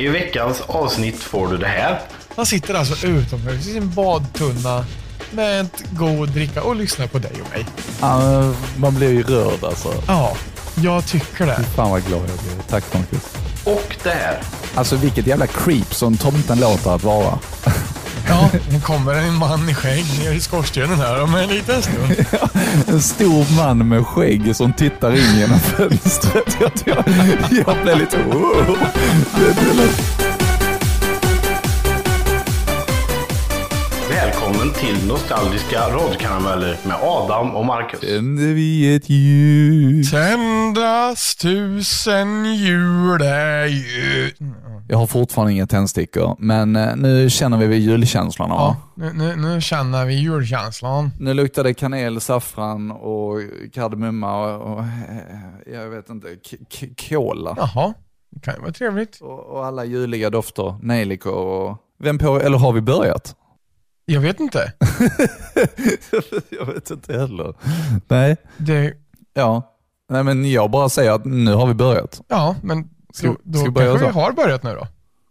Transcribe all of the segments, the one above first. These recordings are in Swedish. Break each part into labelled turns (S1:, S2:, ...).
S1: I veckans avsnitt får du det här.
S2: Han sitter alltså utomhus i sin badtunna med ett god dricka och lyssnar på dig och mig.
S3: Ja, man blir ju rörd alltså.
S2: Ja, jag tycker det.
S3: Fan vad glad jag blir. Tack Marcus.
S1: Och det här.
S3: Alltså vilket jävla creep som tomten låter att vara.
S2: Ja, nu kommer en man i skägg ner i skorstenen här om en liten stund.
S3: En stor man med skägg som tittar in genom fönstret. Jag, jag, jag blev lite... Det, det lät...
S1: Välkommen till Nostalgiska radkarameller med Adam och Marcus.
S3: Tänder vi ett ljus.
S2: Tändas tusen juleljus.
S3: Jag har fortfarande inga tändstickor, men eh, nu känner vi vid julkänslorna va?
S2: Ja, nu, nu, nu känner vi julkänslan.
S3: Nu luktar det kanel, saffran och kardemumma och, och jag vet inte, kola.
S2: Jaha, det kan ju vara trevligt.
S3: Och, och alla juliga dofter, nejlikor och... Vem på, eller har vi börjat?
S2: Jag vet inte.
S3: jag vet inte heller. Nej,
S2: Det,
S3: ja. Nej men jag bara säger att nu har vi börjat.
S2: ja, men
S3: Ska-
S2: då, då
S3: ska vi börja
S2: kanske vi har börjat nu då.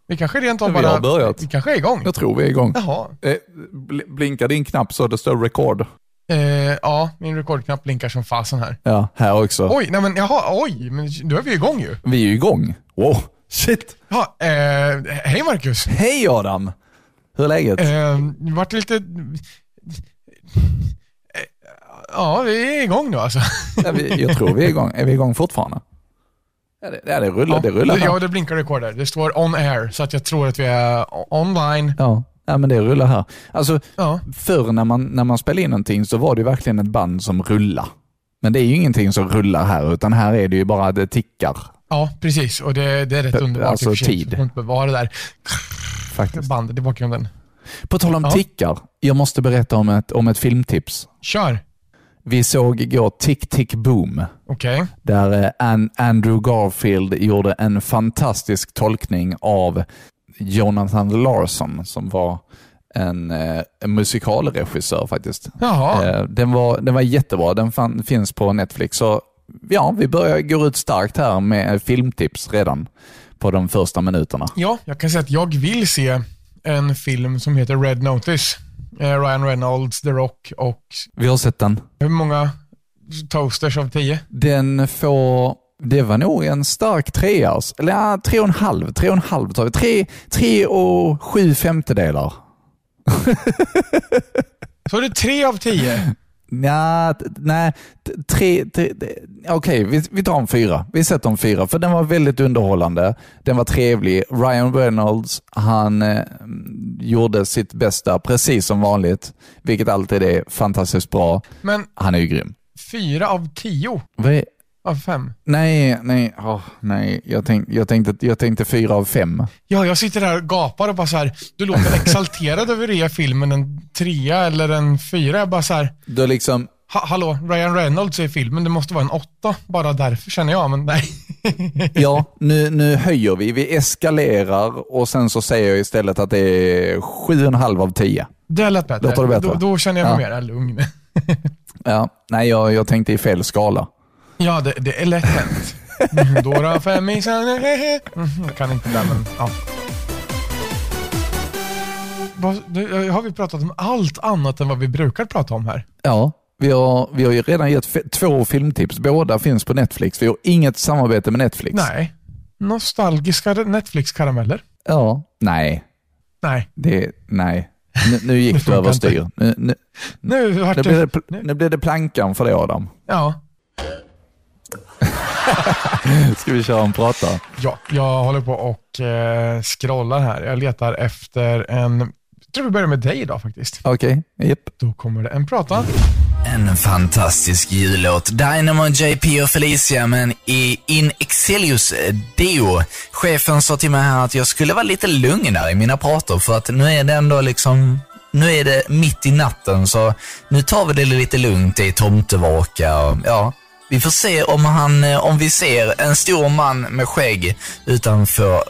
S2: Vi kanske rent av
S3: Vi
S2: bara...
S3: har börjat.
S2: Vi kanske är igång.
S3: Jag tror vi är igång.
S2: Jaha.
S3: Eh, bl- blinkar din knapp så det står record?
S2: Eh, ja, min rekordknapp blinkar som fasen här.
S3: Ja, här också.
S2: Oj, nej men jaha, oj, men då är vi igång ju.
S3: Vi är ju igång. Wow, shit.
S2: Ja, eh, hej Marcus.
S3: Hej Adam! Hur är läget?
S2: Eh, vart lite... Eh, Ja, vi är igång nu alltså.
S3: Ja, vi, jag tror vi är igång. Är vi igång fortfarande? Ja, det, ja, det rullar. det rullar.
S2: Ja, det blinkar rekord där. Det står on air, så att jag tror att vi är online.
S3: Ja, ja, men det rullar här. Alltså,
S2: Ja,
S3: förr när man, när man spelade in någonting så var det verkligen ett band som rullar. Men det är ju ingenting som rullar här, utan här är det ju bara att det tickar.
S2: ja precis. Och det, det är rätt
S3: Pe-
S2: underbart
S3: alltså tid.
S2: Inte bevara det där
S3: Faktiskt.
S2: bandet i bakgrunden.
S3: På tal om
S2: Ja.
S3: tickar, jag måste berätta om ett, om ett filmtips.
S2: Kör.
S3: Vi såg igår Tick Tick Boom,
S2: Okej.
S3: där eh, An- Andrew Garfield gjorde en fantastisk tolkning av Jonathan Larson, som var en, eh, en musikalregissör faktiskt.
S2: Jaha.
S3: Eh, Den var, den var jättebra. Den fan, finns på Netflix. Så ja, vi börjar gå ut starkt här med filmtips redan på de första minuterna.
S2: Ja, jag kan säga att jag vill se en film som heter Red Notice. Eh, Ryan Reynolds, The Rock och
S3: Vi har sett den.
S2: hur många toasters av tio?
S3: Den får, det var nog en stark trea. Eller ja, tre och en halv. Tre och en halv tar vi. Tre, tre och sju femtedelar.
S2: Så är det tre av tio?
S3: Nja, t- nej, tre, tre, okej vi, vi tar en fyra. Vi sätter en fyra, för den var väldigt underhållande. Den var trevlig. Ryan Reynolds, han eh, gjorde sitt bästa, precis som vanligt, vilket alltid är fantastiskt bra.
S2: Men
S3: Han är ju grym.
S2: fyra av tio
S3: Vad är,
S2: av fem?
S3: nej, nej, åh, nej. Jag, tänk, jag, tänkte, jag tänkte fyra av fem.
S2: Ja, jag sitter där och gapar och bara så här, du låter exalterad över ge filmen en trea eller en fyra. Jag bara så här,
S3: Du liksom,
S2: ha, hallå, Ryan Reynolds är i filmen, det måste vara en åtta. Bara därför känner jag, men nej.
S3: ja, nu, nu höjer vi. Vi eskalerar och sen så säger jag istället att det är sju och en halv av tio.
S2: Det lät bättre.
S3: Låter det bättre?
S2: Då, då känner jag mig
S3: Ja.
S2: mer lugn.
S3: Ja, nej, jag, jag tänkte i fel skala.
S2: Ja, det, det är lätt hänt. Mm, Dora fem i sen, hehe. Mm, Jag kan inte det, men ja. Vad- det- Har vi pratat om allt annat än vad vi brukar prata om här?
S3: Ja, vi har, vi har ju redan gett f- två filmtips. Båda finns på Netflix. Vi har inget samarbete med Netflix.
S2: Nej. Nostalgiska Netflix-karameller?
S3: Ja, nej.
S2: Nej.
S3: Det, nej. Nu, nu gick du
S2: funkar
S3: överstyr. Nu, nu,
S2: Nu vart
S3: nu,
S2: det...
S3: blir det, pl- nu blir det plankan för dig Adam.
S2: Ja.
S3: Ska vi köra en prata?
S2: ja, jag håller på och eh, scrollar här. Jag letar efter en... Jag tror vi börjar med dig idag faktiskt.
S3: Okej, japp.
S2: Då kommer det en prata.
S4: En fantastisk jullåt. Dynamo, JP och Felicia, men i In Excelius Deo. Chefen sa till mig här att jag skulle vara lite lugnare i mina prator för att nu är det ändå liksom nu är det mitt i natten så nu tar vi det lite lugnt. Det är tomtevaka och ja, vi får se om, han, eh, om vi ser en stor man med skägg utanför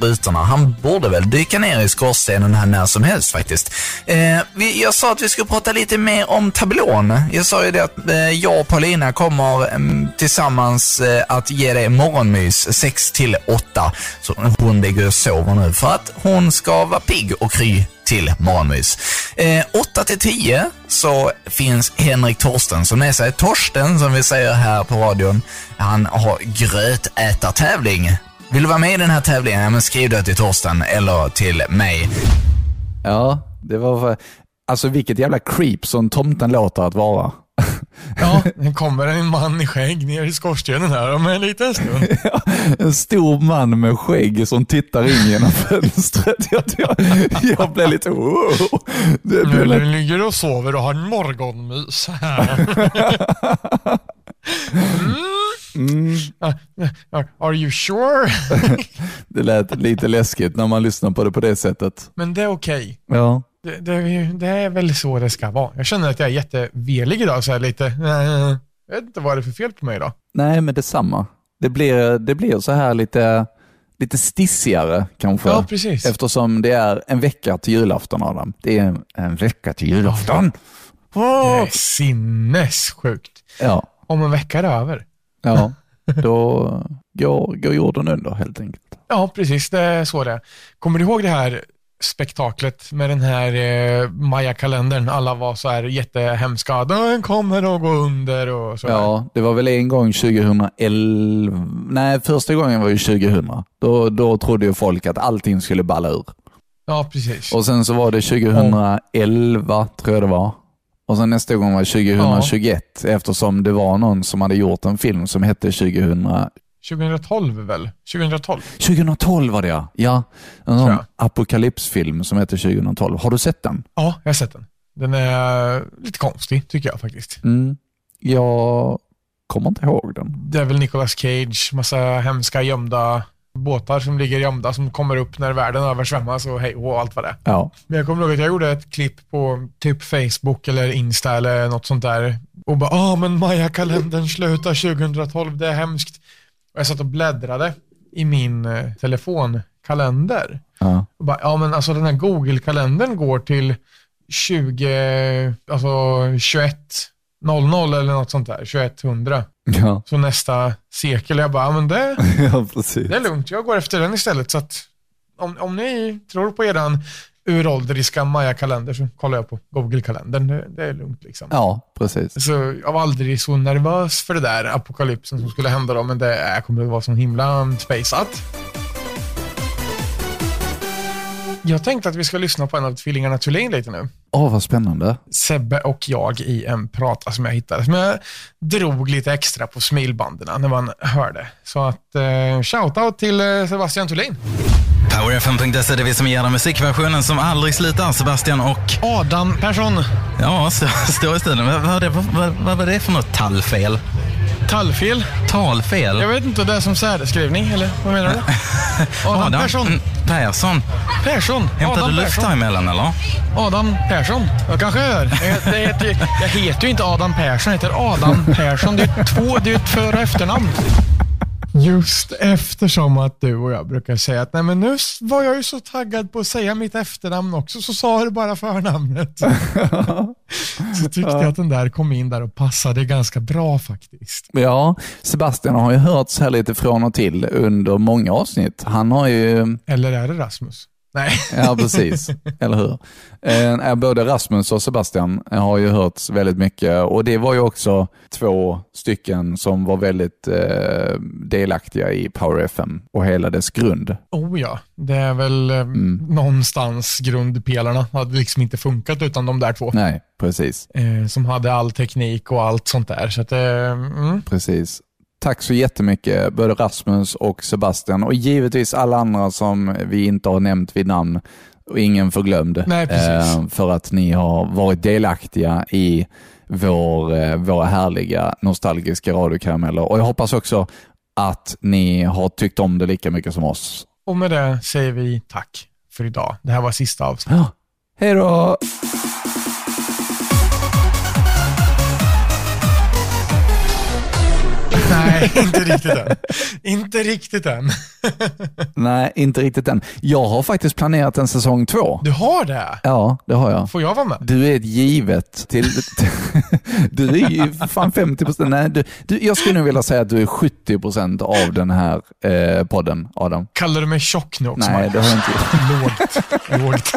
S4: rutorna. Han borde väl dyka ner i skorstenen här när som helst faktiskt. Eh, vi, jag sa att vi skulle prata lite mer om tablån. Jag sa ju det att eh, jag och Paulina kommer eh, tillsammans eh, att ge dig morgonmys 6 till 8. Så hon ligger och sover nu för att hon ska vara pigg och kry till morgonmys. Eh, 8 till 10 så finns Henrik Torsten som med sig. Torsten, som vi säger här på radion, han har grötätartävling. Vill du vara med i den här tävlingen? Ja, men skriv det till Torsten eller till mig.
S3: Ja, det var... Alltså vilket jävla creep som tomten låter att vara.
S2: Ja, det kommer en man i skägg ner i skorstenen här om en liten stund.
S3: En stor man med skägg som tittar in genom fönstret. Jag, jag, jag blev lite... Wow. Det
S2: Nu
S3: lite,
S2: ligger och sover och har en morgonmys här. Mm. Are- Are you sure?
S3: det lät lite läskigt när man lyssnar på det på det sättet.
S2: Men det är okej.
S3: Ja.
S2: Det, det, det är väl så det ska vara. Jag känner att jag är jättevelig idag, så här lite. eh, Jag vet inte vad det är för fel på mig idag.
S3: Nej, men detsamma. Det blir, det blir så här lite, lite stissigare kanske.
S2: Ja, precis.
S3: Eftersom det är en vecka till julafton, Adam. Det är en vecka till julafton.
S2: Det är sinnessjukt.
S3: Ja,
S2: Om en vecka är det över.
S3: ja. då går, går jorden under helt enkelt.
S2: Ja, precis. Det är så det är. Kommer du ihåg det här spektaklet med den här eh, Maya-kalendern? Alla var så här jättehemska. Den kommer att gå under och så.
S3: Ja, det var väl en gång 2011, nej första gången var ju 2000. Då, då trodde ju folk att allting skulle balla ur.
S2: ja precis.
S3: Och sen så var det 2011, tror jag det var. Och sen nästa gång var 2021, eftersom det var någon som hade gjort en film som hette 2000...
S2: 2012 väl? 2012?
S3: 2012 var det ja. Ja, en sån apokalypsfilm som heter 2012. Har du sett den?
S2: Ja, jag har sett den. Den är lite konstig tycker jag faktiskt.
S3: Mm. Jag kommer inte ihåg den.
S2: Det är väl Nicolas Cage, massa hemska gömda båtar som ligger gömda som kommer upp när världen översvämmas och hej och allt vad det är.
S3: Ja,
S2: Men jag kommer ihåg att jag gjorde ett klipp på typ Facebook eller Insta eller något sånt där och bara ah men Maya-kalendern slutar 2012, det är hemskt. Jag satt och bläddrade i min eh, telefonkalender
S3: ja.
S2: och bara, ja men alltså den här Google-kalendern går till 20, alltså 21 00 eller något sånt där, 2100.
S3: ja.
S2: Så nästa sekel, jag bara, ja men det,
S3: ja
S2: det är lugnt, jag går efter den istället. Så att om, om ni tror på eran uråldriska Maya-kalender så kollar jag på Google-kalendern. Det, det är lugnt liksom.
S3: Ja, precis.
S2: Så jag var aldrig så nervös för det där apokalypsen som skulle hända då, men det kommer att vara så himla spejsat. Jag tänkte att vi ska lyssna på en av tvillingarna Thulin lite nu.
S3: Åh, vad spännande.
S2: Sebbe och jag i en prata som jag hittade. Som jag drog lite extra på smilbanden när man hörde. Så att eh, shoutout till eh, Sebastian Thulin.
S5: PowerFM.se är det vi som ger dig musikversionen som aldrig slutar. Sebastian och...
S2: Adam Persson.
S5: Ja, stå, stå i. Vad, är vad, vad, vad var det för något tallfel?
S2: Tallfel.
S5: Talfel?
S2: Jag vet inte, det är som särdeskrivning, eller vad menar du? Adam Persson.
S5: Mm, Persson.
S2: Persson.
S5: Hämtar
S2: Adam
S5: du luft här emellan eller?
S2: Adam Persson. Jag kanske gör. Jag, det heter, jag heter ju inte Adam Persson, jag heter Adam Persson. Det är två, det är ett för och efternamn. Just eftersom att du och jag brukar säga att nej men nu var jag ju så taggad på att säga mitt efternamn också, så sa du bara förnamnet. så tyckte jag att den där kom in där och passade ganska bra faktiskt.
S3: Ja, Sebastian har ju hörts här lite från och till under många avsnitt. Han har ju,
S2: Eller är det Rasmus? Nej.
S3: ja precis, eller hur? Eh, både Rasmus och Sebastian har ju hörts väldigt mycket och det var ju också två stycken som var väldigt eh, delaktiga i Power FM och hela dess grund.
S2: Oh ja, det är väl eh, någonstans grundpelarna. hade liksom inte funkat utan de där två.
S3: Nej, precis.
S2: Eh, som hade all teknik och allt sånt där. Så att, eh, mm.
S3: Precis. Tack så jättemycket, både Rasmus och Sebastian och givetvis alla andra som vi inte har nämnt vid namn och ingen förglömd.
S2: Nej, precis.
S3: Eh, för att ni har varit delaktiga i vår, eh, våra härliga nostalgiska radiokarameller. Och jag hoppas också att ni har tyckt om det lika mycket som oss.
S2: Och med det säger vi tack för idag. Det här var sista avsnittet.
S3: Ja. Hej då!
S2: Nej, inte riktigt än. inte riktigt än.
S3: Nej, inte riktigt än. Jag har faktiskt planerat en säsong två.
S2: Du har det?
S3: Ja, det har jag.
S2: Får jag vara med?
S3: Du är ett givet till... du är ju fan 50 procent. Nej, du, du, jag skulle nog vilja säga att du är 70 procent av den här eh, podden, Adam.
S2: Kallar du mig tjock nu också?
S3: Nej, det har jag inte.
S2: Lågt. Lågt.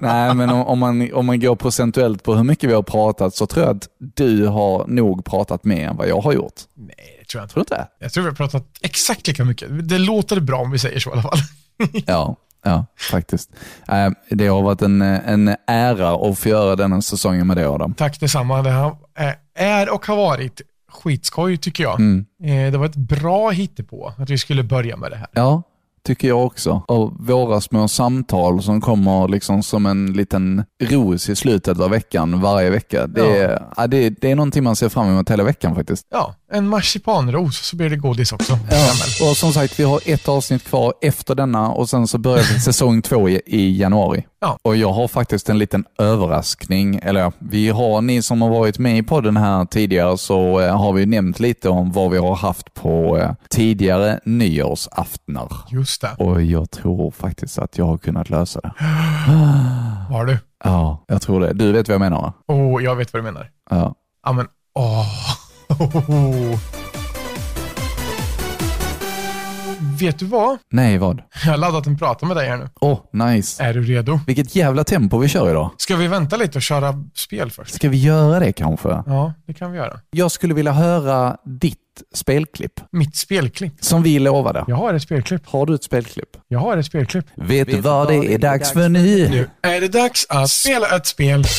S3: Nej, men om, om, man, om man går procentuellt på hur mycket vi har pratat så tror jag att du har nog pratat mer än vad jag har gjort.
S2: Nej, tror jag.
S3: Tror du inte?
S2: Jag tror vi har pratat exakt lika mycket. Det låter bra om vi säger så i alla fall.
S3: Ja, ja faktiskt. Eh, Det har varit en, en ära att få göra denna säsongen med dig Adam.
S2: Tack detsamma. Det har, eh, är och har varit skitskoj tycker jag.
S3: Mm.
S2: Eh, Det var ett bra hittepå att vi skulle börja med det här.
S3: Ja, tycker jag också. Och våra små samtal som kommer liksom som en liten ros i slutet av veckan varje vecka. Det,
S2: Ja.
S3: är, ja, det, det är någonting man ser fram emot hela veckan faktiskt.
S2: Ja, en marsipanros så blir det godis också.
S3: Ja. Och som sagt, vi har ett avsnitt kvar efter denna och sen så börjar säsong två i, i januari.
S2: Ja.
S3: Och jag har faktiskt en liten överraskning. Eller vi har, ni som har varit med i podden här tidigare, så eh, har vi nämnt lite om vad vi har haft på eh, tidigare nyårsaftnar.
S2: Just det.
S3: Och jag tror faktiskt att jag har kunnat lösa det.
S2: Har du?
S3: Ja, jag tror det. Du vet vad jag menar va?
S2: Oh, jag vet vad du menar.
S3: Ja.
S2: Ja, men åh. Vet du vad?
S3: Nej, vad?
S2: Jag har laddat en prata med dig här nu.
S3: Åh, nice.
S2: Är du redo?
S3: Vilket jävla tempo vi kör idag.
S2: Ska vi vänta lite och köra spel först?
S3: Ska vi göra det kanske?
S2: Ja, det kan vi göra.
S3: Jag skulle vilja höra ditt spelklipp.
S2: Mitt spelklipp.
S3: Som vi lovade.
S2: Jag har ett spelklipp.
S3: Har du ett spelklipp?
S2: Jag har ett spelklipp.
S3: Vet du vad det är dags för nu?
S2: Nu är det dags att spela ett spel.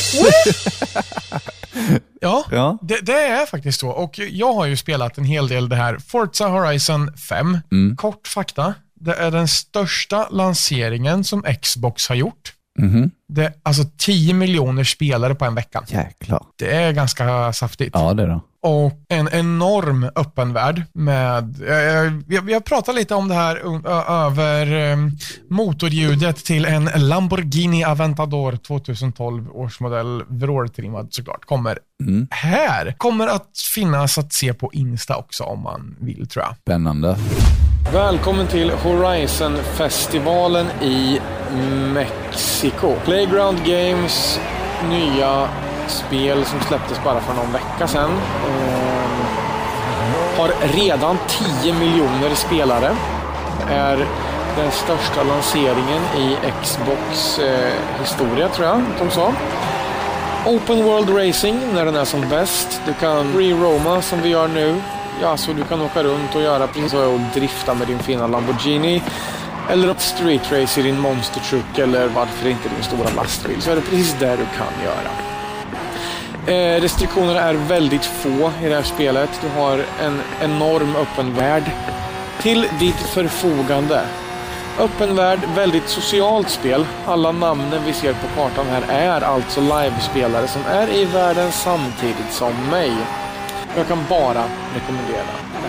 S2: ja,
S3: Ja.
S2: det, det är faktiskt så. Och jag har ju spelat en hel del det här Forza Horizon 5.
S3: Mm.
S2: Kort fakta. Det är den största lanseringen som Xbox har gjort.
S3: Mhm.
S2: Det är alltså 10 miljoner spelare på en vecka.
S3: Jäklar.
S2: Det är ganska saftigt.
S3: Ja, det då.
S2: Och en enorm öppen värld med, vi, har- vi har pratat lite om det här över eh, motorljudet till en Lamborghini Aventador 2012 årsmodell, vråltrimmad såklart, kommer
S3: Mm.
S2: här. Kommer att finnas att se på Insta också om man vill tror jag.
S3: Spännande.
S2: Välkommen till Horizon-festivalen i Mexiko. Playground Games nya spel som släpptes bara för någon vecka sedan. Ehm, har redan 10 miljoner spelare. Är den största lanseringen i Xbox eh, historia tror jag de sa. Open World Racing när den är som bäst. Du kan re-roma som vi gör nu. Ja, så du kan åka runt och göra precis så och drifta med din fina Lamborghini. Eller ett street race i din monstertruck eller varför inte din stora lastbil. Så är det precis det du kan göra. Eh, restriktionerna är väldigt få i det här spelet. Du har en enorm öppen värld till ditt förfogande. Öppen värld, väldigt socialt spel. Alla namnen vi ser på kartan här är alltså livespelare som är i världen samtidigt som mig. Jag kan bara rekommendera.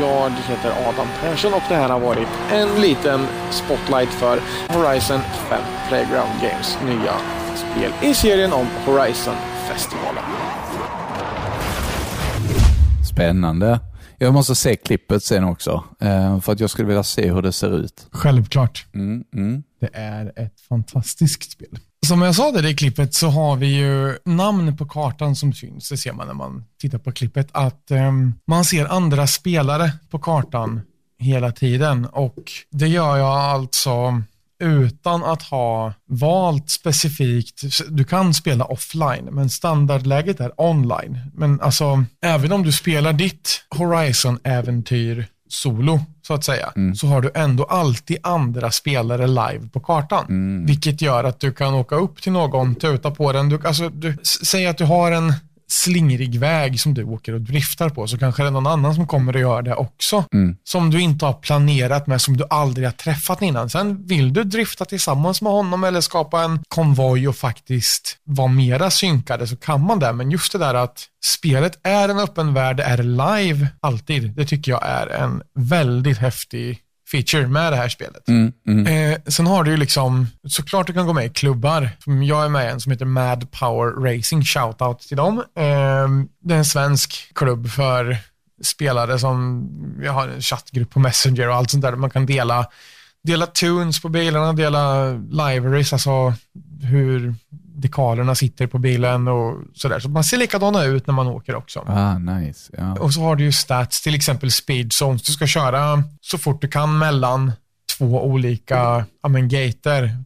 S2: Jag heter Adam Persson och det här har varit en liten spotlight för Horizon 5 Playground Games nya spel i serien om Horizon-festivalen.
S3: Spännande. Jag måste se klippet sen också, eh, för att jag skulle vilja se hur det ser ut.
S2: Självklart.
S3: Mm, mm.
S2: Det är ett fantastiskt spel. Som jag sa där i klippet så har vi ju namn på kartan som syns. Det ser man när man tittar på klippet. Att ehm, man ser andra spelare på kartan hela tiden. Och det gör jag alltså utan att ha valt specifikt. Du kan spela offline, men standardläget är online. Men alltså, även om du spelar ditt Horizon-äventyr solo, så att säga, så har du ändå alltid andra spelare live på kartan. Vilket gör att du kan åka upp till någon, tuta på den. Du, alltså, du, säg att du har en slingrig väg som du åker och driftar på, så kanske det är någon annan som kommer och gör det också. Som du inte har planerat med, som du aldrig har träffat innan. Sen vill du drifta tillsammans med honom eller skapa en konvoj och faktiskt vara mera synkade så kan man det. Men just det där att spelet är en öppen värld, det är live alltid. Det tycker jag är en väldigt häftig feature med det här spelet.
S3: Mm, mm.
S2: Eh, sen har du ju liksom, såklart du kan gå med i klubbar. Jag är med i en som heter Mad Power Racing, shoutout till dem. Eh, det är en svensk klubb för spelare som, vi har en chattgrupp på Messenger och allt sånt där. Man kan dela, dela tunes på bilarna, dela libraries, alltså hur dekalerna sitter på bilen och sådär. Så man ser likadana ut när man åker också.
S3: Ah, nice. Ja.
S2: Och så har du ju stats, till exempel speed zones. Du ska köra så fort du kan mellan två olika ja, men, gater,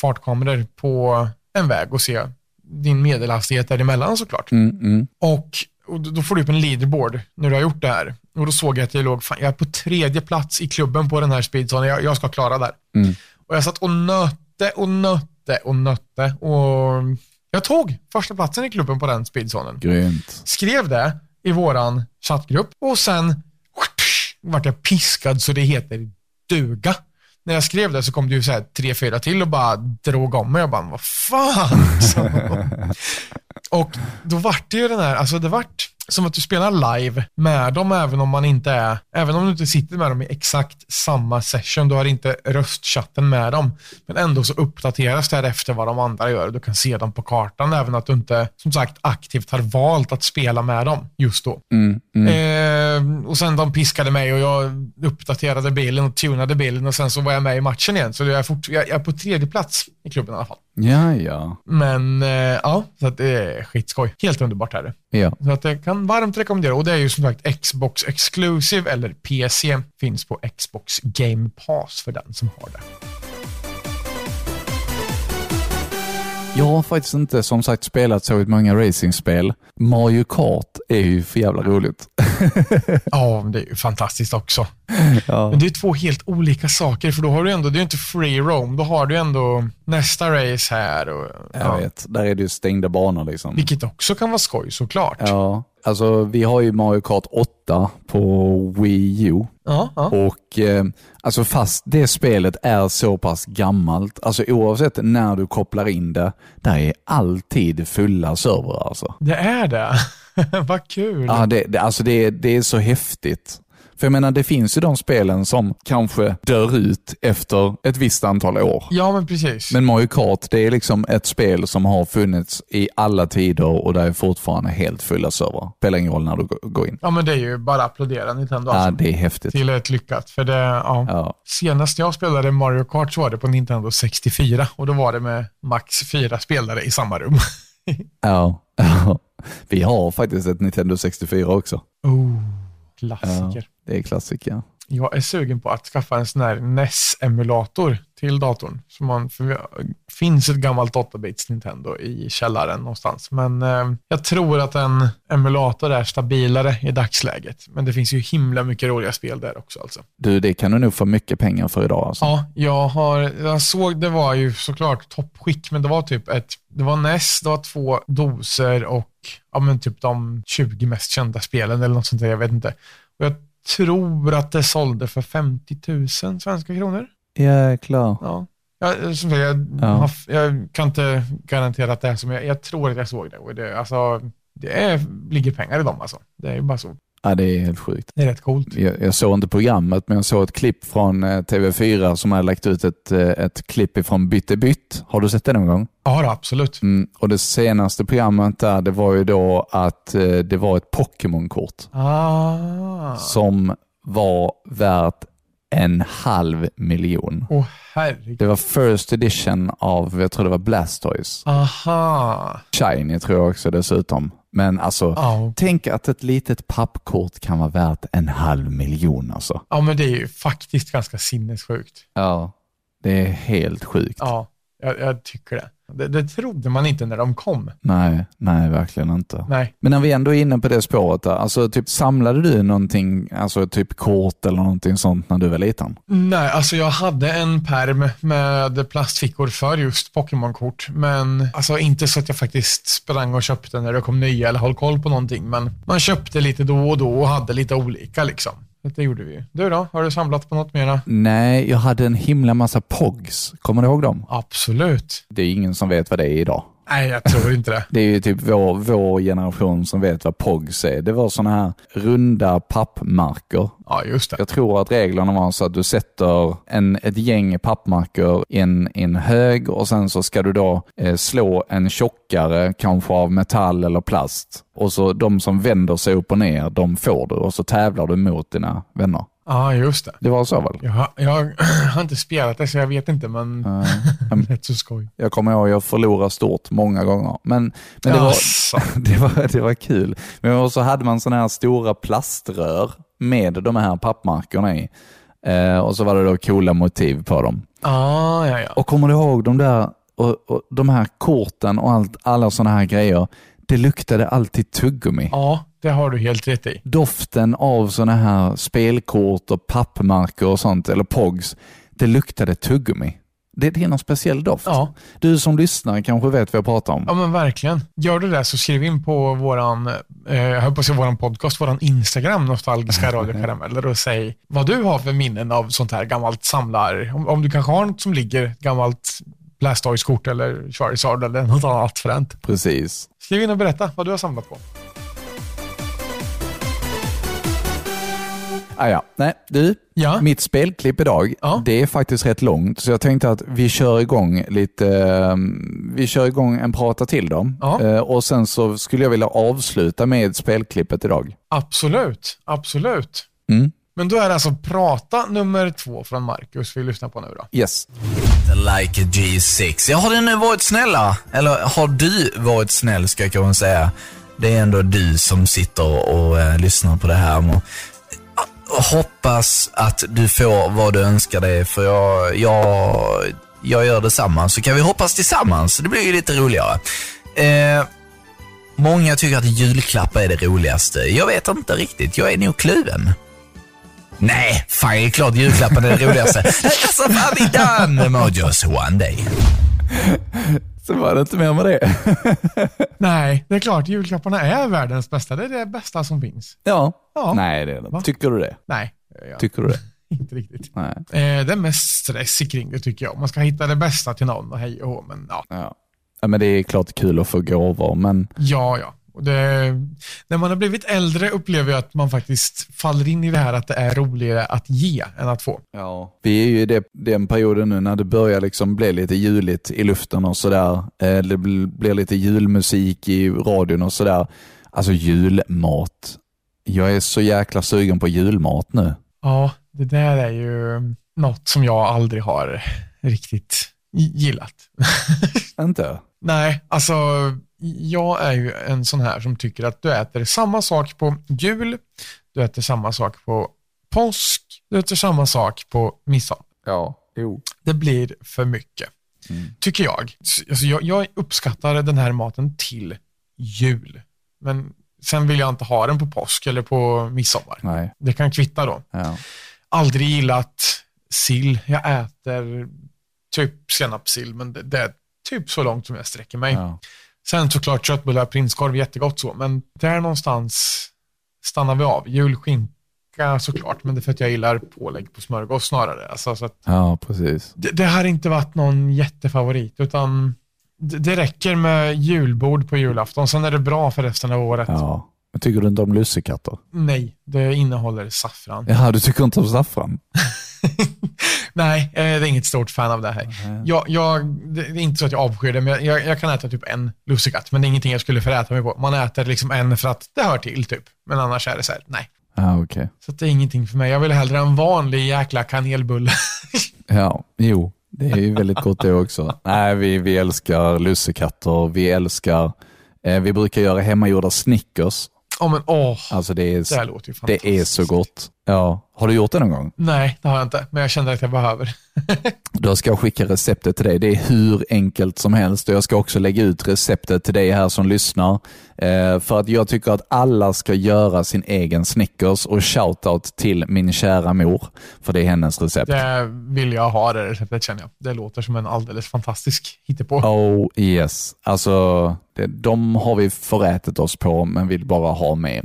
S2: fartkameror på en väg och se din medelhastighet däremellan såklart.
S3: Mm, mm.
S2: Och, och då får du upp en leaderboard när du har gjort det här. Och då såg jag att jag låg, fan, jag är på tredje plats i klubben på den här speedzonen. Jag, jag ska klara där.
S3: Mm.
S2: Och jag satt och nötte och nötte och nötte. Och jag tog första platsen i klubben på den speedzonen
S3: Grymt.
S2: skrev det i våran chattgrupp och sen vart jag piskad så det heter duga. När jag skrev det så kom det ju så här tre, fyra till och bara drog om mig. Jag bara, vad fan? Och då vart det ju den här, alltså det vart som att du spelar live med dem även om man inte är, även om du inte sitter med dem i exakt samma session. Du har inte röstchatten med dem. Men ändå så uppdateras det här efter vad de andra gör. Du kan se dem på kartan även att du inte, som sagt, aktivt har valt att spela med dem just då.
S3: Mm, mm.
S2: Eh, och sen de piskade mig och jag uppdaterade bilen och tunade bilen och sen så var jag med i matchen igen. Så jag är, fort, jag är på tredje plats i klubben i alla fall.
S3: Ja, ja.
S2: Men eh, ja, så att det är skitskoj. Helt underbart är det.
S3: ja.
S2: Så att jag kan varmt rekommendera. Och det är ju som sagt Xbox Exclusive eller PC. Finns på Xbox Game Pass för den som har det.
S3: Jag har faktiskt inte som sagt spelat så många racingspel. Mario Kart är ju för jävla roligt.
S2: Ja, det är ju fantastiskt också.
S3: ja.
S2: Men det är två helt olika saker, för då har du ändå, det är ju inte free roam, då har du ändå nästa race här. Och,
S3: Jag vet, där är det ju stängda banor liksom.
S2: Vilket också kan vara skoj såklart.
S3: Ja, alltså vi har ju Mario Kart 8 på Wii U.
S2: Ja, ja.
S3: Och eh, alltså fast det spelet är så pass gammalt, alltså oavsett när du kopplar in det, där är alltid fulla servrar alltså.
S2: Det är det. Vad kul.
S3: Ja, det, det, alltså det, det är så häftigt. För jag menar, det finns ju de spelen som kanske dör ut efter ett visst antal år.
S2: Ja, men precis.
S3: Men Mario Kart, det är liksom ett spel som har funnits i alla tider och det är fortfarande helt fulla servrar. Spelar ingen roll när du går- in.
S2: Ja, men det är ju bara att applådera Nintendo
S3: Ja,
S2: alltså.
S3: det är häftigt.
S2: Till ett lyckat. För det, ja.
S3: Ja.
S2: Senast jag spelade Mario Kart så var det på Nintendo 64 och då var det med max fyra spelare i samma rum.
S3: Ja. ja. Vi har faktiskt ett Nintendo 64 också.
S2: Oh,
S3: Ja,
S2: klassiker.
S3: det är klassiker.
S2: Jag är sugen på att skaffa en sån här NES-emulator till datorn. Så man, för finns ett gammalt 8-bits Nintendo i källaren någonstans. Men eh, jag tror att en emulator är stabilare i dagsläget. Men det finns ju himla mycket roliga spel där också. Alltså.
S3: Du, det kan du nog få mycket pengar för idag. Alltså.
S2: Ja, jag, har, jag såg, det var ju såklart toppskick, men det var typ ett, det var NES, det var två doser och ja, men typ de 20 mest kända spelen eller något sånt där, jag vet inte. Och jag tror att det sålde för 50 000 svenska kronor.
S3: Jäklar.
S2: Ja. Jag, som sagt, jag,
S3: Ja.
S2: jag kan inte garantera att det är som jag, jag tror att jag såg det. Och det, alltså, det är, ligger pengar i dem alltså. Det är ju bara så.
S3: Ja, det är helt sjukt.
S2: Det är rätt coolt.
S3: Jag, jag såg inte programmet, men jag såg ett klipp från eh, TV4 som hade lagt ut ett, eh, ett klipp ifrån Bytte bytt. Har du sett det någon gång?
S2: Ja, absolut.
S3: Mm. Och Det senaste programmet där, det var ju då att eh, det var ett Pokémon-kort
S2: Ah.
S3: som var värt en halv miljon.
S2: Åh herregud.
S3: Det var first edition av, jag tror det var Blastoise.
S2: Aha.
S3: Shiny tror jag också dessutom. Men alltså,
S2: Ja.
S3: tänk att ett litet pappkort kan vara värt en halv miljon alltså.
S2: ja, men det är ju faktiskt ganska sinnessjukt.
S3: Ja, det är helt sjukt.
S2: Ja, jag, jag tycker det. Det. Det trodde man inte när de kom.
S3: Nej, nej, verkligen inte.
S2: Nej.
S3: Men när vi ändå är inne på det spåret, där, alltså typ samlade du någonting, alltså typ kort eller någonting sånt när du var liten?
S2: Nej, alltså jag hade en perm med plastfickor för just Pokémon-kort. Men alltså inte så att jag faktiskt sprang och köpte när det kom nya eller höll koll på någonting. Men man köpte lite då och då och hade lite olika liksom. Det gjorde vi ju. Du då? Har du samlat på något mera?
S3: Nej, jag hade en himla massa POGs. Kommer du ihåg dem?
S2: Absolut.
S3: Det är ingen som vet vad det är idag.
S2: Nej, jag tror inte det.
S3: Det är ju typ vår, vår generation som vet vad POGs är. Det var sådana här runda pappmarker.
S2: Ja, just det.
S3: Jag tror att reglerna var så att du sätter en, ett gäng pappmarker i en, en hög och sen så ska du då eh, slå en tjockare, kanske av metall eller plast. Och så de som vänder sig upp och ner, de får du och så tävlar du mot dina vänner.
S2: Ja, just det.
S3: Det var så väl?
S2: Jag har, jag har inte spelat det så jag vet inte, men rätt så skoj.
S3: Jag kommer ihåg att jag förlorade stort många gånger. Men, men det, var, det, var, det var kul. Men så hade man sådana här stora plaströr med de här pappmarkerna i. Eh, och så var det då coola motiv på dem.
S2: Ah, ja, ja.
S3: Och kommer du ihåg de där och, och de här korten och allt, alla sådana här grejer? Det luktade alltid tuggummi.
S2: Ja, det har du helt rätt i.
S3: Doften av sådana här spelkort och pappmarker och sånt, eller POGs, det luktade tuggummi. Det, det är någon speciell doft.
S2: Ja.
S3: Du som lyssnar kanske vet vad jag pratar om.
S2: Ja, men verkligen. Gör du det så skriv in på våran, eh, jag höll på att säga våran podcast, våran Instagram, Nostalgiska radiokarameller och säg vad du har för minnen av sånt här gammalt samlar. Om, om du kanske har något som ligger, gammalt Blastoise-kort eller Charizard eller något annat fränt.
S3: Precis.
S2: Skriv in och berätta vad du har samlat på.
S3: Ah, ja. Nej, du,
S2: Ja.
S3: mitt spelklipp idag,
S2: Ja.
S3: det är faktiskt rätt långt, så jag tänkte att vi kör igång lite, eh, vi kör igång en prata till då.
S2: Ja.
S3: Eh, och sen så skulle jag vilja avsluta med spelklippet idag.
S2: Absolut, absolut.
S3: Mm.
S2: Men då är det alltså prata nummer två från Marcus vi lyssnar på nu då.
S3: Yes.
S4: Like a G6. Ja, har den nu varit snälla? Eller har du varit snäll, ska jag kanske säga. Det är ändå du som sitter och eh, lyssnar på det här. Och hoppas att du får vad du önskar dig, för jag, jag, jag gör detsamma. Så kan vi hoppas tillsammans. Det blir ju lite roligare. Eh, många tycker att julklappar är det roligaste. Jag vet inte riktigt. Jag är nog kluven. Nej, fan det är klart julklappen är det roligaste. That's what we done, Mojos one day.
S3: Så var det inte mer med det.
S2: Nej, det är klart julklapparna är världens bästa. Det är det bästa som finns.
S3: ja.
S2: Ja.
S3: Nej, det är det inte. Tycker du det?
S2: Nej, jag
S3: Tycker du det?
S2: inte riktigt.
S3: Nej.
S2: Eh, det är mest stress kring det tycker jag. Man ska hitta det bästa till någon och hej och hå, men ja.
S3: Ja. ja. Men det är klart kul att få gåvor, men
S2: Ja, ja. Det, när man har blivit äldre upplever jag att man faktiskt faller in i det här att det är roligare att ge än att få.
S3: Ja. Vi är ju i det, den perioden nu när det börjar liksom bli lite juligt i luften och sådär. Eh, Det bl- blir lite julmusik i radion och sådär. Alltså julmat. Jag är så jäkla sugen på julmat nu.
S2: Ja, det där är ju något som jag aldrig har riktigt gillat.
S3: Inte?
S2: Nej, alltså jag är ju en sån här som tycker att du äter samma sak på jul, du äter samma sak på påsk, du äter samma sak på midsommar.
S3: Ja. Jo.
S2: Det blir för mycket, tycker jag. Alltså, jag. Jag uppskattar den här maten till jul, men sen vill jag inte ha den på påsk eller på midsommar.
S3: Nej.
S2: Det kan kvitta då.
S3: Ja.
S2: Aldrig gillat sill. Jag äter typ senapssill, men det, det är typ så långt som jag sträcker mig.
S3: Ja.
S2: Sen såklart köttbullar, prinskorv, jättegott så, men där någonstans stannar vi av. Julskinka såklart, men det är för att jag gillar pålägg på smörgås snarare. Alltså, så att
S3: ja, precis.
S2: det, det har inte varit någon jättefavorit, utan det, det räcker med julbord på julafton, sen är det bra för resten av året.
S3: Ja. Men tycker du inte om lussekatter?
S2: Nej, det innehåller saffran.
S3: Jaha, du tycker inte om saffran?
S2: Nej, eh, det är inget stort fan av det här. Jag, jag, det är inte så att jag avskyr det, men jag- jag, jag kan äta typ en lussekatt, men det är ingenting jag skulle föräta mig på. Man äter liksom en för att det hör till, typ. Men annars är det så här, nej.
S3: Ja, okej.
S2: Så det är ingenting för mig. Jag vill hellre en vanlig jäkla kanelbulle.
S3: Ja, jo. Det är ju väldigt gott det också. Nej, vi, vi älskar lussekatter. Vi älskar, eh, vi brukar göra hemmagjorda Snickers.
S2: Ja, men åh,
S3: Alltså det är,
S2: det
S3: det är så gott. Ja, har du gjort det någon gång?
S2: Nej, det har jag inte, men jag känner att jag behöver.
S3: Då ska jag skicka receptet till dig. Det är hur enkelt som helst och jag ska också lägga ut receptet till dig här som lyssnar. Eh, för att jag tycker att alla ska göra sin egen Snickers och shoutout till min kära mor. För det är hennes recept.
S2: Det vill jag ha, det receptet känner jag. Det låter som en alldeles fantastisk hittepå.
S3: Oh yes. Alltså, det, de har vi förätit oss på men vill bara ha mer.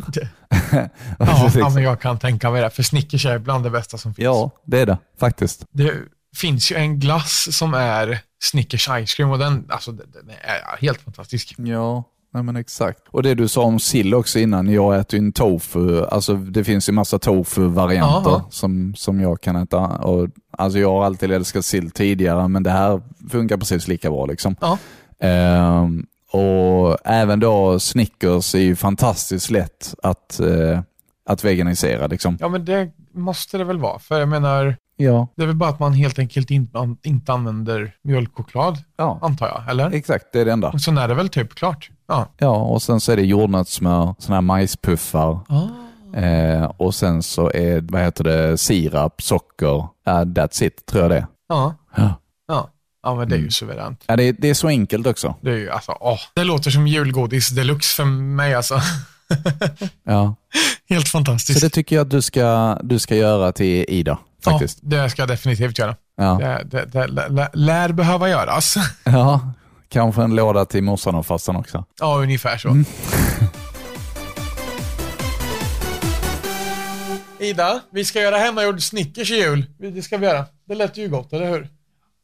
S2: Ja, ja, men jag kan tänka mig det, för Snickers är bland det bästa som finns.
S3: ja, det är det faktiskt.
S2: Det finns ju en glass som är Snickers Ice Cream och den, alltså, den, är helt fantastisk.
S3: Ja, nej men exakt. Och det du sa om sill också innan, jag äter ju en tofu. Alltså det finns ju massa tofu-varianter som, som jag kan äta. Och, alltså jag har alltid älskat sill tidigare, men det här funkar precis lika bra. Liksom.
S2: Ja.
S3: Ehm, och även då Snickers är ju fantastiskt lätt att, eh, att veganisera. Liksom.
S2: Ja, men det måste det väl vara. För jag menar,
S3: Ja.
S2: det är väl bara att man helt enkelt inte, an- inte använder mjölkchoklad,
S3: ja,
S2: antar jag. Eller?
S3: exakt. Det är det enda.
S2: Och sen är det väl typ klart. Ja.
S3: Ja, och sen så är det jordnötssmör, såna här majspuffar.
S2: Ah.
S3: Eh, och sen så är vad heter det, sirap, socker. Ja, that's it, tror jag det.
S2: Ja.
S3: Ja.
S2: Ja. men det är ju
S3: Mm.
S2: suveränt.
S3: Ja, det, är- det är så enkelt också.
S2: Det är ju alltså, åh, det låter som julgodis deluxe för mig alltså.
S3: Ja.
S2: Helt
S3: Så
S2: fantastiskt.
S3: det tycker jag att du ska, du ska göra till Ida, faktiskt.
S2: Ja, det ska jag definitivt göra.
S3: Ja.
S2: Det, det, det lä- lär behöva göras.
S3: ja. Kanske en låda till morsan och farsan också.
S2: Ja, ungefär så.
S3: Mm.
S2: Ida, vi ska göra hemmagjord Snickers i jul. Det ska vi göra. Det lät ju gott, eller hur?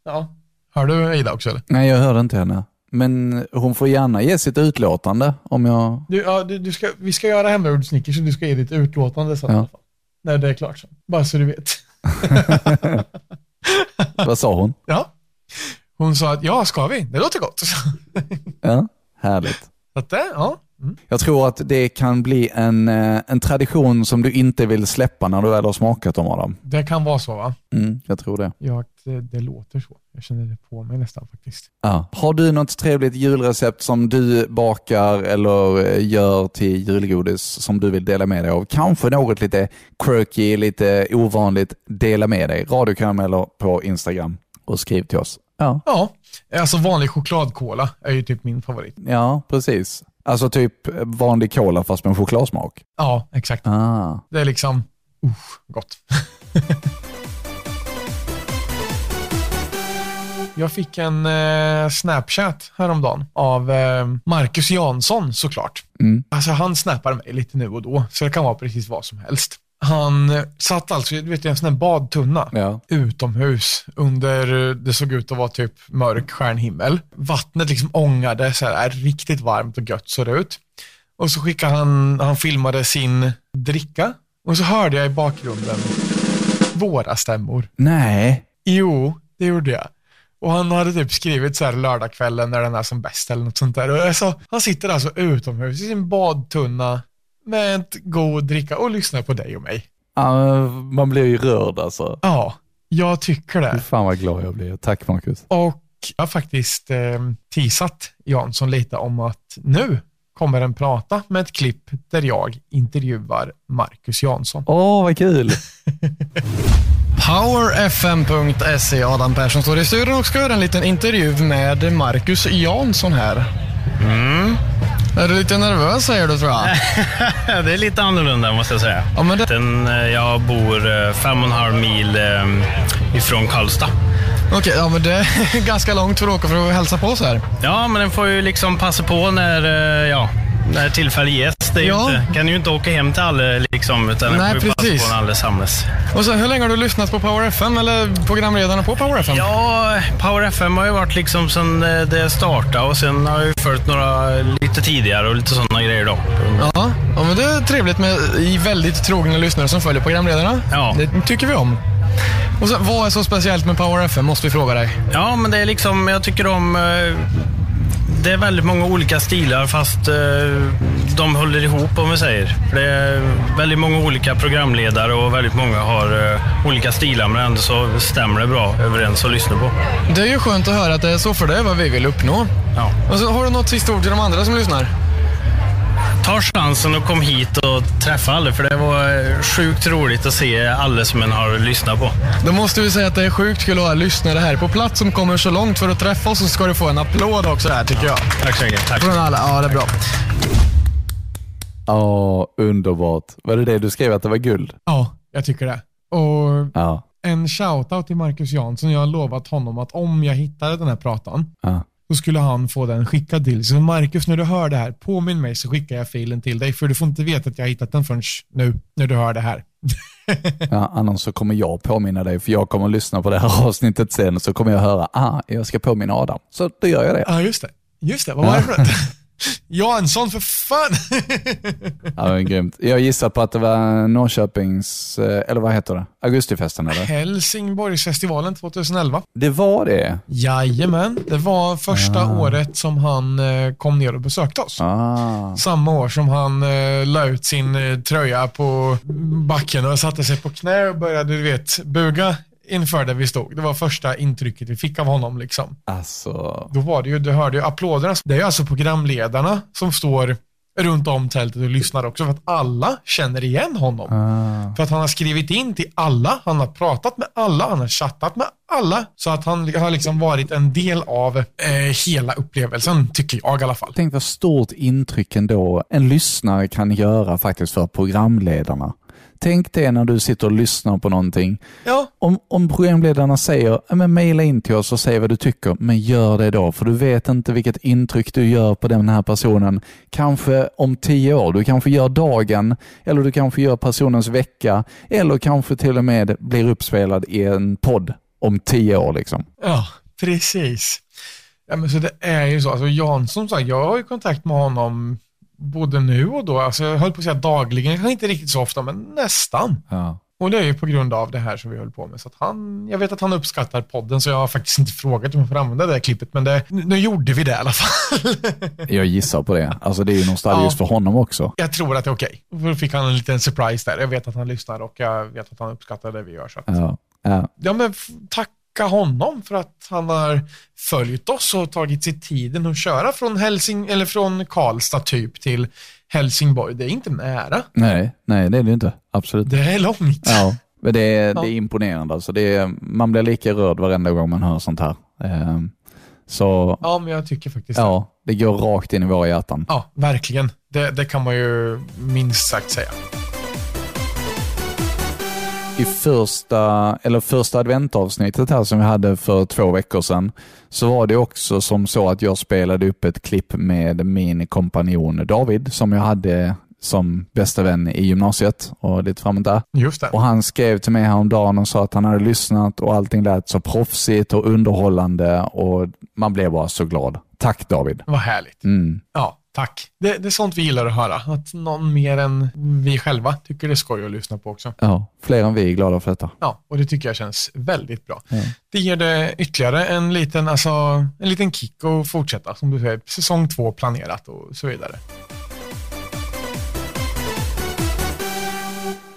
S2: Ja. Hör du Ida också eller?
S3: Nej, jag hörde inte henne. Men hon får gärna ge sitt utlåtande om jag...
S2: Du, ja, du, du ska, vi ska göra hemmagjord Snickers och du ska ge ditt utlåtande sen
S3: Ja.
S2: i alla fall. När det är klart sen. Bara så du vet.
S3: Vad sa hon?
S2: Ja. Hon sa att ja, ska vi? Det låter gott.
S3: Ja, härligt.
S2: Att det, ja. Mm.
S3: Jag tror att det kan bli en, eh, en tradition som du inte vill släppa när du väl har smakat dem, Adam.
S2: Det kan vara så va?
S3: Mm, jag tror det.
S2: Ja, det, det låter så. Jag känner det på mig nästan faktiskt.
S3: Ja. Har du något trevligt julrecept som du bakar eller eh, gör till julgodis som du vill dela med dig av? Kanske något lite quirky, lite ovanligt. Dela med dig. Radiokarameller på Instagram och skriv till oss. Ja,
S2: Ja, alltså vanlig chokladkola är ju typ min favorit.
S3: ja precis. Alltså typ vanlig cola fast med chokladsmak.
S2: Ja, exakt.
S3: Ah.
S2: Det är liksom, usch, gott. Jag fick en eh, Snapchat häromdagen av eh, Marcus Jansson såklart.
S3: Mm.
S2: Alltså han snappar mig lite nu och då, så det kan vara precis vad som helst. Han satt alltså vet, i en sån här badtunna
S3: Ja.
S2: utomhus under, det såg ut att vara typ mörk stjärnhimmel. Vattnet liksom ångade så här riktigt varmt och gött såg det ut. Och så skickade han, han filmade sin dricka och så hörde jag i bakgrunden våra stämmor.
S3: Nej.
S2: Jo, det gjorde jag. Och han hade typ skrivit så här lördagskvällen när den är som bäst eller något sånt där. Och sa, han sitter alltså utomhus i sin badtunna med ett god dricka och lyssnar på dig och mig.
S3: Ja, man blir ju rörd alltså.
S2: Ja, jag tycker det.
S3: Fy Fan vad glad jag blir. Tack Marcus.
S2: Och jag har faktiskt eh, teasat Jansson lite om att nu kommer den prata med ett klipp där jag intervjuar Marcus Jansson.
S3: Åh, vad kul.
S2: PowerFM.se, Adam Persson står i studion och ska göra en liten intervju med Marcus Jansson här.
S6: Mm.
S2: Är du lite nervös säger du tror jag?
S6: Det är lite annorlunda måste jag säga.
S2: Ja, men det,
S6: eh, jag bor eh, fem och en halv mil eh, ifrån Karlstad.
S2: okej, ja, men det är ganska långt för att åka för att hälsa på så här.
S6: Ja, men den får ju liksom passa på när, ja, när tillfälle ges. Det är
S2: Ja.
S6: inte, kan ju inte åka hem till alla liksom, utan
S2: Nej, precis.
S6: på när alla samlas.
S2: Och så, hur länge har du lyssnat på Power FM eller programledarna på Power FM?
S6: Ja, Power FM har ju varit liksom sedan eh, det startade och sen har jag ju följt några lite tidigare och lite sådana grejer då.
S2: Ja, ja men det är trevligt med väldigt trogna lyssnare som följer programledarna.
S6: Ja.
S2: Det tycker vi om. Och så, vad är så speciellt med Power FM, måste vi fråga dig.
S6: Ja, men det är liksom, jag tycker om... eh, Det är väldigt många olika stilar fast eh, de håller ihop om vi säger. För det är väldigt många olika programledare och väldigt många har eh, olika stilar men ändå så stämmer det bra överens att lyssna på.
S2: Det är ju skönt att höra att det är så för det är vad vi vill uppnå.
S6: Ja.
S2: Och så har du något sista ord till de andra som lyssnar?
S6: Ta chansen och kom hit och träffa alla för det var eh, sjukt roligt att se alla som en har lyssnat på.
S2: Då måste vi säga att det är sjukt kul att ha lyssnare här på plats som kommer så långt för att träffa oss så ska du få en applåd också där tycker jag.
S6: Tack så mycket. Tack.
S2: Från alla. Ja, det är bra.
S3: Ja, underbart. Var det det du skrev att det var guld?
S2: Ja, jag tycker det. Och
S3: Ja.
S2: en shoutout till Marcus Jansson. Jag har lovat honom att om jag hittade den här pratan
S3: ja.
S2: Så skulle han få den skickad till Så Marcus, när du hör det här, påminn mig så skickar jag filen till dig. För du får inte veta att jag har hittat den förrän nu, när du hör det här.
S3: Ja, annars så kommer jag påminna dig, för jag kommer lyssna på det här avsnittet sen, så kommer jag höra, ah, jag ska påminna Adam. Så då gör jag det.
S2: Ja, just det. Just det, vad var det för något? Jansson, för fan!
S3: Ja, men grymt. Jag gissar på att det var Norrköpings, eh, eller vad heter det? Augustifesten eller?
S2: Helsingborgsfestivalen 2011.
S3: Det var det?
S2: Jajamän, det var första året som han eh, kom ner och besökte oss.
S3: Ah.
S2: Samma år som han eh, la ut sin tröja på backen och satte sig på knä och började, du vet, buga inför där vi stod. Det var första intrycket vi fick av honom. Liksom.
S3: Alltså,
S2: Då var det ju, du hörde ju applåderna. Det är ju alltså programledarna som står runt om tältet och lyssnar också för att alla känner igen honom.
S3: ah.
S2: För att han har skrivit in till alla, han har pratat med alla, han har chattat med alla. Så att han har liksom varit en del av eh, hela upplevelsen, tycker jag i alla fall.
S3: tänk vad stort intryck ändå en lyssnare kan göra faktiskt för programledarna. Tänk det när du sitter och lyssnar på någonting.
S2: Ja,
S3: Om, om programledarna säger, "Ja, men mejla in till oss och säg vad du tycker, men gör det då, för du vet inte vilket intryck du gör på den här personen. Kanske om tio år, du kanske gör dagen, eller du kanske gör personens vecka, eller kanske till och med blir uppspelad i en podd om tio år. Liksom.
S2: ja precis. Ja, men så det är ju så. Alltså här, jag har ju kontakt med honom både nu och då. Alltså, jag höll på att säga dagligen, kanske inte riktigt så ofta, men nästan.
S3: Ja.
S2: Och det är ju på grund av det här som vi höll på med. Så han, jag vet att han uppskattar podden, så jag har faktiskt inte frågat om jag får använda det här klippet, men det, nu gjorde vi det i alla fall.
S3: Jag gissar på det. Alltså det är ju nostalgiskt
S2: Ja.
S3: för honom också.
S2: jag tror att det är okej. Då fick han en liten surprise där. Jag vet att han lyssnar och jag vet att han uppskattar det vi gör. Så att,
S3: Ja. Ja.
S2: ja, men f- tacka honom för att han har följt oss och tagit sig tiden att köra från, Helsing, eller från Karlstad typ till Helsingborg. Det är inte nära.
S3: Nej, nej, det är det inte. Absolut.
S2: Det är långt.
S3: Ja, men det är,
S2: Ja.
S3: det är imponerande. Alltså det är, man blir lika rörd varenda gång man hör sånt här. Ehm, Så
S2: Ja, men jag tycker faktiskt det.
S3: ja, det går rakt in i våra hjärtan.
S2: Ja, verkligen. Det, det kan man ju minst sagt säga.
S3: I första, eller första adventavsnittet här som vi hade för två veckor sedan, så var det också som så att jag spelade upp ett klipp med min kompanjon David, som jag hade som bästa vän i gymnasiet och lite framåt där.
S2: Just det.
S3: Och han skrev till mig häromdagen och sa att han hade lyssnat och allting lät så proffsigt och underhållande och man blev bara så glad. Tack David.
S2: Vad härligt.
S3: Mm.
S2: Ja, tack. Det, det är sånt vi gillar att höra. Att någon mer än vi själva tycker det är skoj att lyssna på också.
S3: Ja, fler än vi är glada för detta.
S2: Ja, och det tycker jag känns väldigt bra.
S3: Ja.
S2: Det ger det ytterligare en liten, alltså, en liten kick att fortsätta. Som du säger, säsong två planerat och så vidare.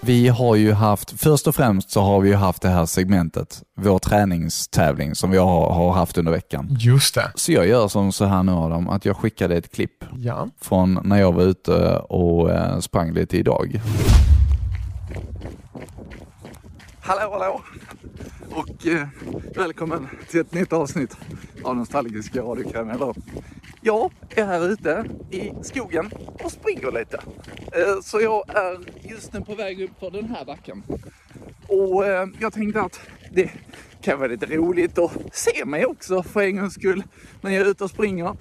S3: Vi har ju haft, först och främst så har vi ju haft det här segmentet, vår träningstävling som vi har, har haft under veckan.
S2: Just det.
S3: Så jag gör som så här nu Adam, att jag skickade ett klipp
S2: Ja.
S3: från när jag var ute och eh, sprang lite idag. Hallå, hallå! Och eh, välkommen till ett nytt avsnitt av Nostalgiska radiokarameller. Jag är här ute i skogen och springer lite. Eh, så jag är just nu på väg upp för den här backen. Och eh, jag tänkte att det kan vara lite roligt att se mig också för en gångs skull när jag är ute och springer.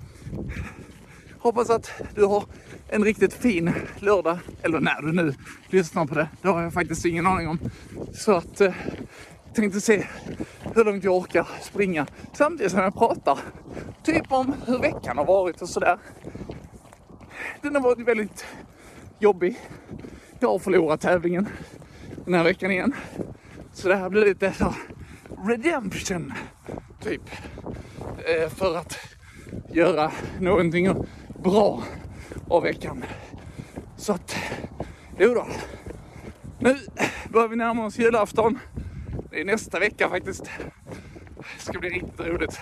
S3: Hoppas att du har en riktigt fin lördag, eller när du nu lyssnar på det. Det har jag faktiskt ingen aning om. Så att eh, tänkte se hur långt jag orkar springa samtidigt som jag pratar. Typ om hur veckan har varit och sådär. Den har varit väldigt jobbig. Jag har förlorat tävlingen den här veckan igen. Så det här blir lite så redemption, typ. Eh, för att göra någonting bra av veckan. Så att, jo då. Nu börjar vi närma oss julafton. Det är nästa vecka faktiskt. Det ska bli riktigt roligt.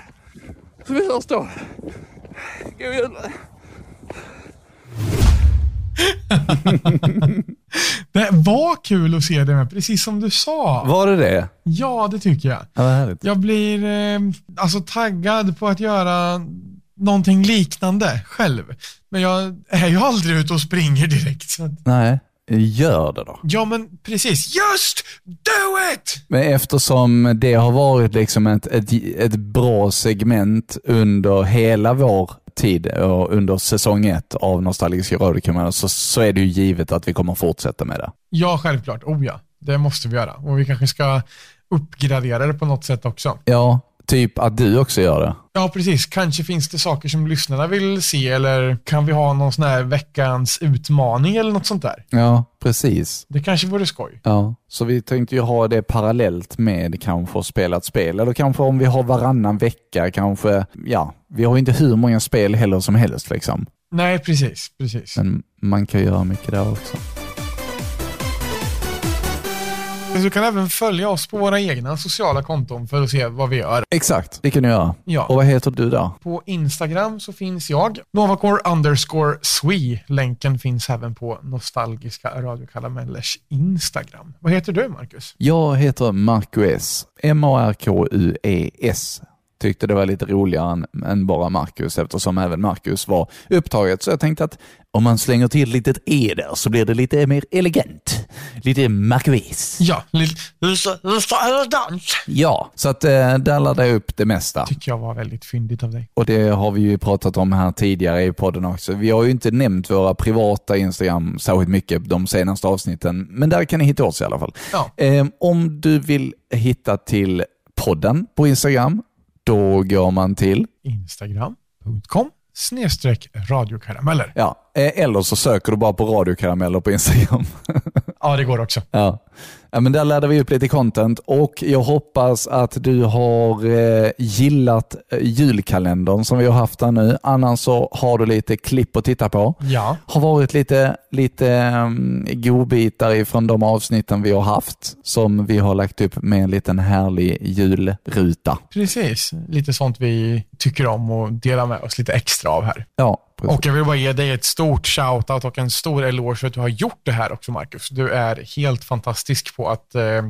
S3: Så vi hörs då. God jul!
S2: Det var kul att se det med, precis som du sa.
S3: Var det det?
S2: Ja, det tycker jag.
S3: Ja.
S2: Jag blir eh, alltså taggad på att göra någonting liknande själv. Men jag är ju aldrig ute och springer direkt. Så
S3: Nej, gör det då.
S2: Ja, men precis. Just do it!
S3: Men eftersom det har varit liksom ett, ett, ett bra segment under hela vår tid och under säsong ett av Nostalgiska radiokanalen så, så är det ju givet att vi kommer fortsätta med det.
S2: Ja, självklart. Oh ja, det måste vi göra. Och vi kanske ska uppgradera det på något sätt också.
S3: Ja, typ att du också gör det.
S2: Ja, precis. Kanske finns det saker som lyssnarna vill se eller kan vi ha någon sån här veckans utmaning eller något sånt där?
S3: Ja, precis.
S2: Det kanske vore skoj.
S3: Ja, så vi tänkte ju ha det parallellt med kanske spela ett spel. Eller kanske om vi har varannan vecka, kanske, ja, vi har inte hur många spel heller som helst liksom.
S2: Nej, precis. precis.
S3: Men man kan göra mycket där också.
S2: Du kan även följa oss på våra egna sociala konton för att se vad vi gör.
S3: Exakt, det kan du göra.
S2: Ja.
S3: Och vad heter du där?
S2: På Instagram så finns jag, Novacore underscore Swe. Länken finns även på Nostalgiska radiokaramellers Instagram. Vad heter du, Marcus?
S3: Jag heter Marcus, M-A-R-K-U-E-S. Tyckte det var lite roligare än, än bara Marcus eftersom även Marcus var upptaget. Så jag tänkte att om man slänger till ett litet E där så blir det lite mer elegant. Lite Marcus.
S2: Ja, lite elegant.
S3: Ja, så att eh, där laddar jag upp det mesta.
S2: Tycker jag var väldigt fyndigt av dig.
S3: Och det har vi ju pratat om här tidigare i podden också. Vi har ju inte nämnt våra privata Instagram särskilt mycket de senaste avsnitten, men där kan ni hitta oss i alla fall.
S2: Ja.
S3: Eh, om du vill hitta till podden på Instagram, då går man till,
S2: Instagram.com snedstreck radiokarameller.
S3: ja, eller så söker du bara på radiokarameller på Instagram.
S2: Ja, det går också.
S3: Ja. ja, men där laddar vi upp lite content och jag hoppas att du har eh, gillat eh, julkalendern som vi har haft där nu. Annars så har du lite klipp att titta på.
S2: Ja,
S3: Har varit lite, lite um, godbitar ifrån de avsnitten vi har haft som vi har lagt upp med en liten härlig julruta.
S2: precis. Lite sånt vi tycker om och delar med oss lite extra av här.
S3: Ja, precis.
S2: Och jag vill bara ge dig ett stort shout-out och en stor eloge för att du har gjort det här också, Marcus. Du är helt fantastisk på att eh,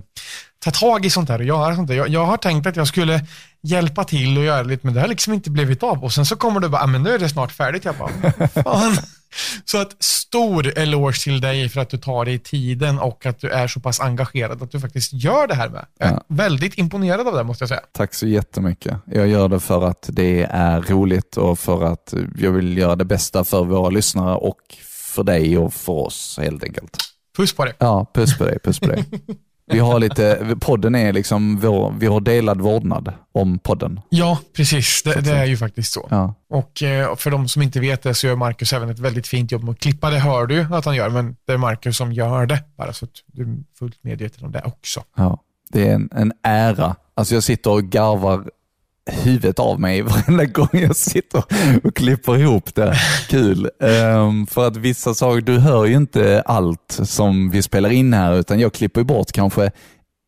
S2: ta tag i sånt här och göra sånt där. Jag, jag har tänkt att jag skulle hjälpa till och göra lite, men det har liksom inte blivit av. Och sen så kommer du bara, ah, men nu är det snart färdigt. Jag bara, fan. Så att stor eloge till dig för att du tar dig tiden och att du är så pass engagerad att du faktiskt gör det här med. Jag är
S3: Ja.
S2: väldigt imponerad av det måste jag säga.
S3: Tack så jättemycket. Jag gör det för att det är roligt och för att jag vill göra det bästa för våra lyssnare och för dig och för oss helt enkelt.
S2: Puss på dig.
S3: Ja, puss på dig, puss på dig. Vi har lite, podden är liksom, vår, vi har delad vårdnad om podden.
S2: Ja, precis. Det, det är ju faktiskt så.
S3: Ja,
S2: Och eh, för de som inte vet det så gör Marcus även ett väldigt fint jobb med att klippa. Det hör du att han gör, men det är Marcus som gör det. Bara så att du är fullt medveten om det också.
S3: ja. Det är en, en ära. Alltså jag sitter och garvar huvudet av mig varenda gång jag sitter och klipper ihop det. Kul. Ehm, för att vissa saker, du hör ju inte allt som vi spelar in här, utan jag klipper bort kanske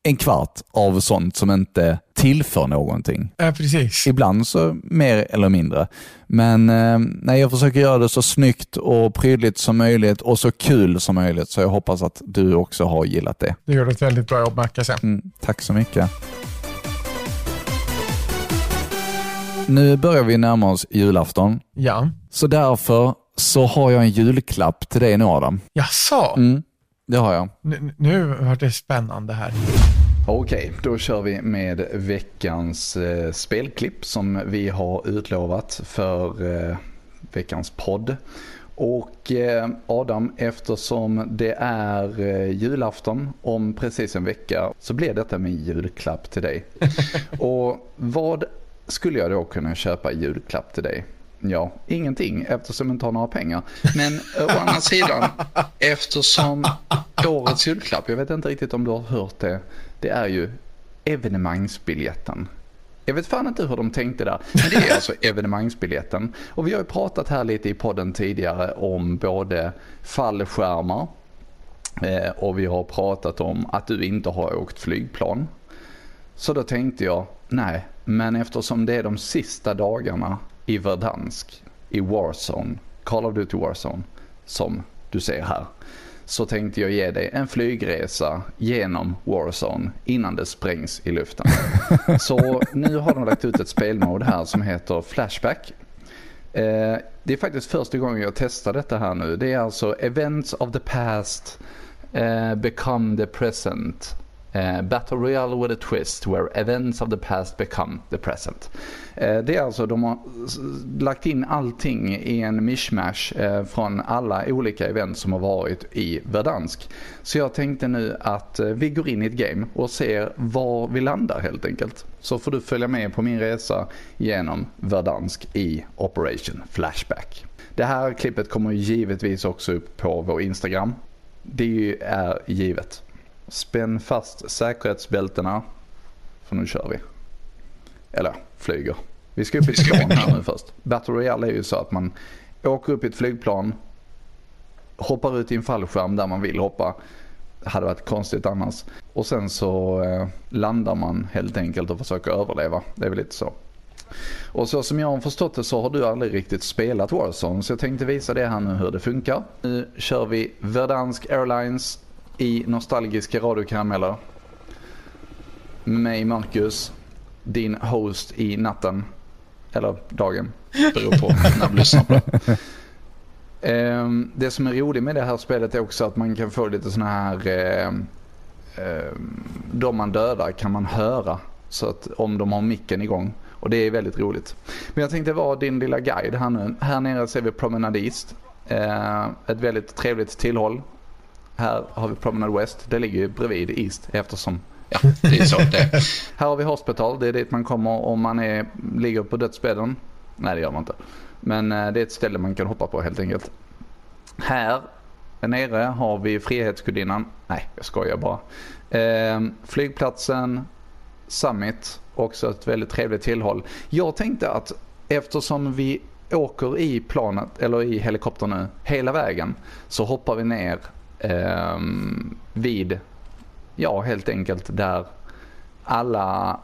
S3: en kvart av sånt som inte tillför någonting.
S2: Ja, precis.
S3: Ibland så mer eller mindre. Men eh, nej, jag försöker göra det så snyggt och prydligt som möjligt och så kul som möjligt. Så jag hoppas att du också har gillat det.
S2: Du gör ett väldigt bra jobb, Marcus.
S3: Mm, tack så mycket. Nu börjar vi närma oss julafton.
S2: Ja.
S3: Så därför så har jag en julklapp till dig nu Adam.
S2: Jaså?
S3: Mm, det har jag.
S2: Nu, nu vart det spännande här.
S3: Okej, då kör vi med veckans eh, spelklipp som vi har utlovat för eh, veckans podd. Och eh, Adam, eftersom det är eh, julafton om precis en vecka så blir detta min julklapp till dig. Och vad skulle jag då kunna köpa julklapp till dig? Ja, ingenting eftersom jag inte har några pengar. Men eh, å andra sidan, eftersom årets julklapp, jag vet inte riktigt om du har hört det, det är ju evenemangsbiljetten. Jag vet fan inte hur de tänkte där, men det är alltså evenemangsbiljetten. Och vi har ju pratat här lite i podden tidigare om både fallskärmar eh, och vi har pratat om att du inte har åkt flygplan. Så då tänkte jag, nej, men eftersom det är de sista dagarna i Verdansk, i Warzone, Call of Duty Warzone, som du ser här, så tänkte jag ge dig en flygresa genom Warzone innan det sprängs i luften. Så nu har de lagt ut ett spelmode här som heter Flashback. Eh, det är faktiskt första gången jag testar detta här nu. Det är alltså Events of the past uh, become the present. Uh, Battle Royale with a twist where events of the past become the present. Uh, det är alltså, de har lagt in allting i en mishmash uh, från alla olika event som har varit i Verdansk. Så jag tänkte nu att vi går in i ett game och ser var vi landar helt enkelt. Så får du följa med på min resa genom Verdansk i Operation Flashback. Det här klippet kommer givetvis också upp på vår Instagram. Det är givet. Spänn fast säkerhetsbältena. För nu kör vi. Eller flyger. Vi ska upp i ett plan här nu först. Battle Royale är ju så att man åker upp i ett flygplan. Hoppar ut i en fallskärm där man vill hoppa. Det hade varit konstigt annars. Och sen så eh, landar man helt enkelt och försöker överleva. Det är väl lite så. Och så som jag har förstått det så har du aldrig riktigt spelat Warzone. Så jag tänkte visa det här nu hur det funkar. Nu kör vi Verdansk Airlines i nostalgiska radiokarameller. Med mig Marcus, din host i natten. Eller dagen, beror på när du lyssnar på det. Ehm, det som är roligt med det här spelet är också att man kan få lite sådana här... Eh, eh, de man dödar kan man höra. Så att om de har micken igång. Och det är väldigt roligt. Men jag tänkte vara din lilla guide här nu. Här nere ser vi Promenade East. Eh, ett väldigt trevligt tillhåll. Här har vi Promenade West. Det ligger ju bredvid East eftersom Ja, det är så det är. Här har vi Hospital. Det är dit man kommer om man är, ligger på dödsbädden. Nej, det gör man inte. Men eh, det är ett ställe man kan hoppa på helt enkelt. Här nere har vi Frihetsgudinnan. Nej, jag skojar bara. Eh, flygplatsen, Summit, också ett väldigt trevligt tillhåll. Jag tänkte att eftersom vi åker i planet, eller i helikoptern nu, hela vägen, så hoppar vi ner eh, vid, ja helt enkelt där alla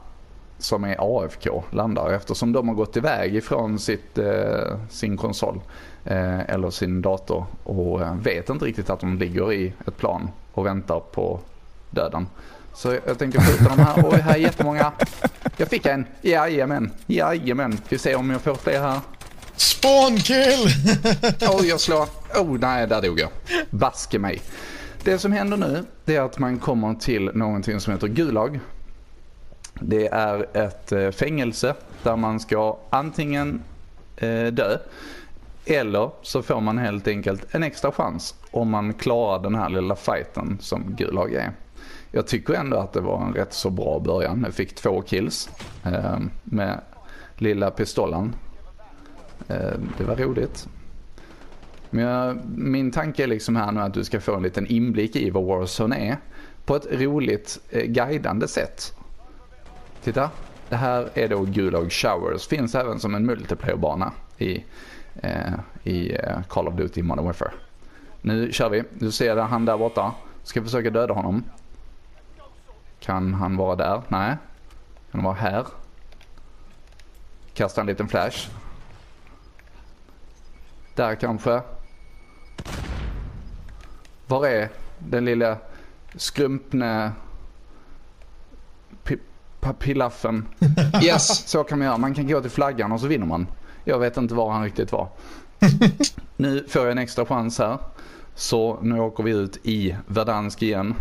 S3: som är AFK landar eftersom de har gått iväg ifrån sitt, eh, sin konsol eh, eller sin dator och eh, vet inte riktigt att de ligger i ett plan och väntar på döden. Så jag tänker skjuta de här. Och här är jättemånga. Jag fick en. Jajamän. Jajamän. Vi se om jag får fler här.
S2: Spawnkill!
S3: Oj, jag slår. Oh, nej, där dog jag. Baske mig. Det som händer nu det är att man kommer till någonting som heter Gulag. Det är ett eh, fängelse där man ska antingen eh, dö eller så får man helt enkelt en extra chans om man klarar den här lilla fighten som Gulag är. Jag tycker ändå att det var en rätt så bra början. Jag fick två kills eh, med lilla pistolen. Eh, det var roligt. Men jag, min tanke är liksom här nu att du ska få en liten inblick i vad Warzone är. På ett roligt eh, guidande sätt. Titta. Det här är då Gulag Showers. Finns även som en multiplayerbana i, eh, i eh, Call of Duty Modern Warfare. Nu kör vi. Du ser han där borta. Ska försöka döda honom. Kan han vara där? Nej. Kan han vara här? Kasta en liten flash. Där kanske. Var är den lilla skrumpne pillaffen? Yes, så kan man göra. Man kan gå till flaggan och så vinner man. Jag vet inte var han riktigt var. Nu får jag en extra chans här. Så nu åker vi ut i Verdansk igen.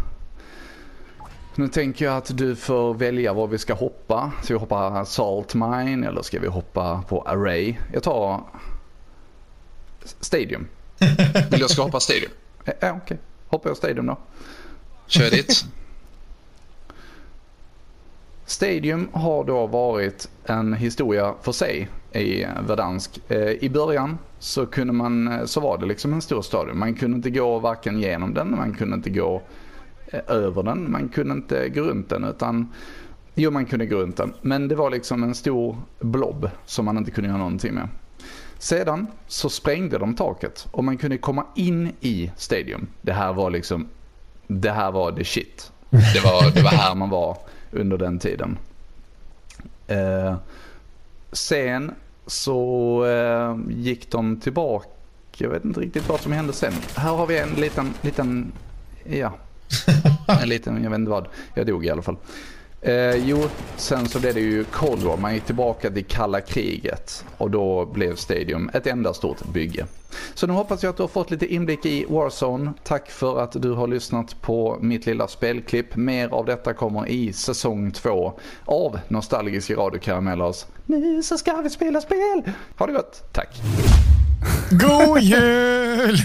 S3: Nu tänker jag att du får välja var vi ska hoppa. Ska vi hoppa Salt Mine eller ska vi hoppa på Array? Jag tar Stadium.
S7: Vill jag ska hoppa Stadium?
S3: Ja, okej. Okay. Hoppar jag Stadium då.
S7: Kör dit.
S3: Stadium har då varit en historia för sig i Verdansk. Eh, I början så, kunde man, eh, så var det liksom en stor stadion. Man kunde inte gå varken genom den, man kunde inte gå eh, över den, man kunde inte gå runt den. utan Jo, man kunde gå runt den. Men det var liksom en stor blob som man inte kunde göra någonting med. Sedan så sprängde de taket och man kunde komma in i Stadium. Det här var liksom, det här var the shit. Det var, det var här man var under den tiden. Eh, sen så eh, gick de tillbaka. Jag vet inte riktigt vad som hände sen. Här har vi en liten, liten, ja. En liten, jag vet inte vad. Jag dog i alla fall. Eh, jo, sen så blev det ju Cold War. Man gick tillbaka till kalla kriget och då blev Stadium ett enda stort bygge. Så nu hoppas jag att du har fått lite inblick i Warzone. Tack för att du har lyssnat på mitt lilla spelklipp. Mer av detta kommer i säsong två av Nostalgiska radiokaramellers Nu så ska vi spela spel! Ha det gott, tack!
S2: God jul!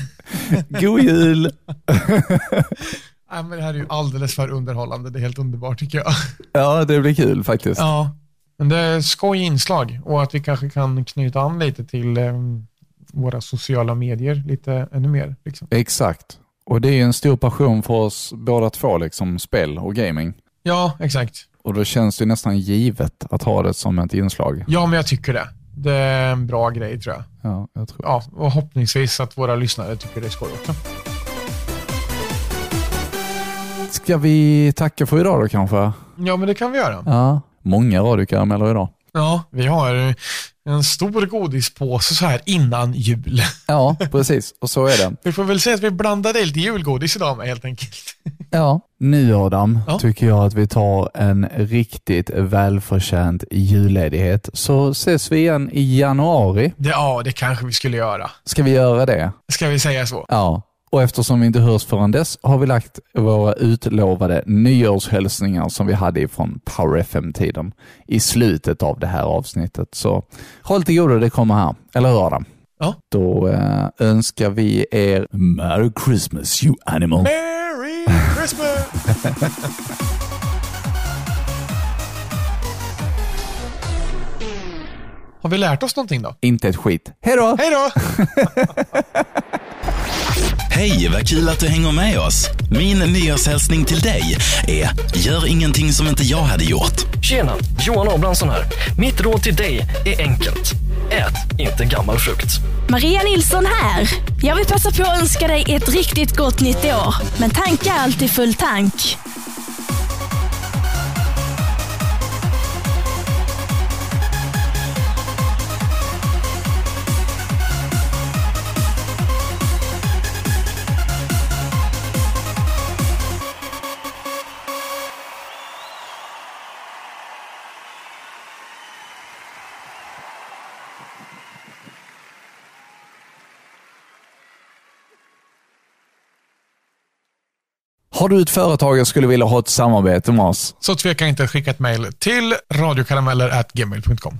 S3: God jul!
S2: Nej, men det här är ju alldeles för underhållande. Det är helt underbart tycker jag.
S3: Ja, det blir kul faktiskt.
S2: Ja, men det är skoj inslag och att vi kanske kan knyta an lite till eh, våra sociala medier lite ännu mer. Liksom.
S3: Exakt. Och det är ju en stor passion för oss båda två, liksom spel och gaming.
S2: Ja, exakt.
S3: Och då känns det nästan givet att ha det som ett inslag.
S2: Ja, men jag tycker det. Det är en bra grej tror jag.
S3: Ja, jag tror.
S2: Ja, och hoppningsvis att våra lyssnare tycker det är skoj också.
S3: Ska vi tacka för idag då kanske?
S2: Ja, men det kan vi göra.
S3: Ja. Många radiokarameller idag.
S2: Ja, vi har en stor godispåse så här innan jul.
S3: Ja, precis. Och så är det.
S2: Vi får väl säga att vi blandade lite julgodis idag med helt enkelt.
S3: Ja. Nu Adam,
S2: Ja.
S3: tycker jag att vi tar en riktigt välförtjänt julledighet. Så ses vi igen i januari.
S2: Ja, det kanske vi skulle göra.
S3: Ska vi göra det?
S2: Ska vi säga så?
S3: Ja. Och eftersom vi inte hörs förrän dess har vi lagt våra utlovade nyårshälsningar som vi hade ifrån Power FM-tiden i slutet av det här avsnittet. Så håll till godo, det kommer här. Eller hur Adam?
S2: Ja.
S3: Då eh, önskar vi er Merry Christmas you animal.
S2: Merry Christmas! Har vi lärt oss någonting då?
S3: Inte ett skit. Hej då!
S2: Hej då!
S5: Hej, vad kul att du hänger med oss. Min nyårshälsning till dig är gör ingenting som inte jag hade gjort.
S8: Tjena, Johan Abrahamsson här. Mitt råd till dig är enkelt. Ät inte gammal frukt.
S9: Maria Nilsson här. Jag vill passa på att önska dig ett riktigt gott nytt år. Men tanka alltid full tank.
S3: Har du ett företag och skulle vilja ha ett samarbete med oss?
S2: Så tveka inte att skicka ett mejl till radiokarameller.gmail.com.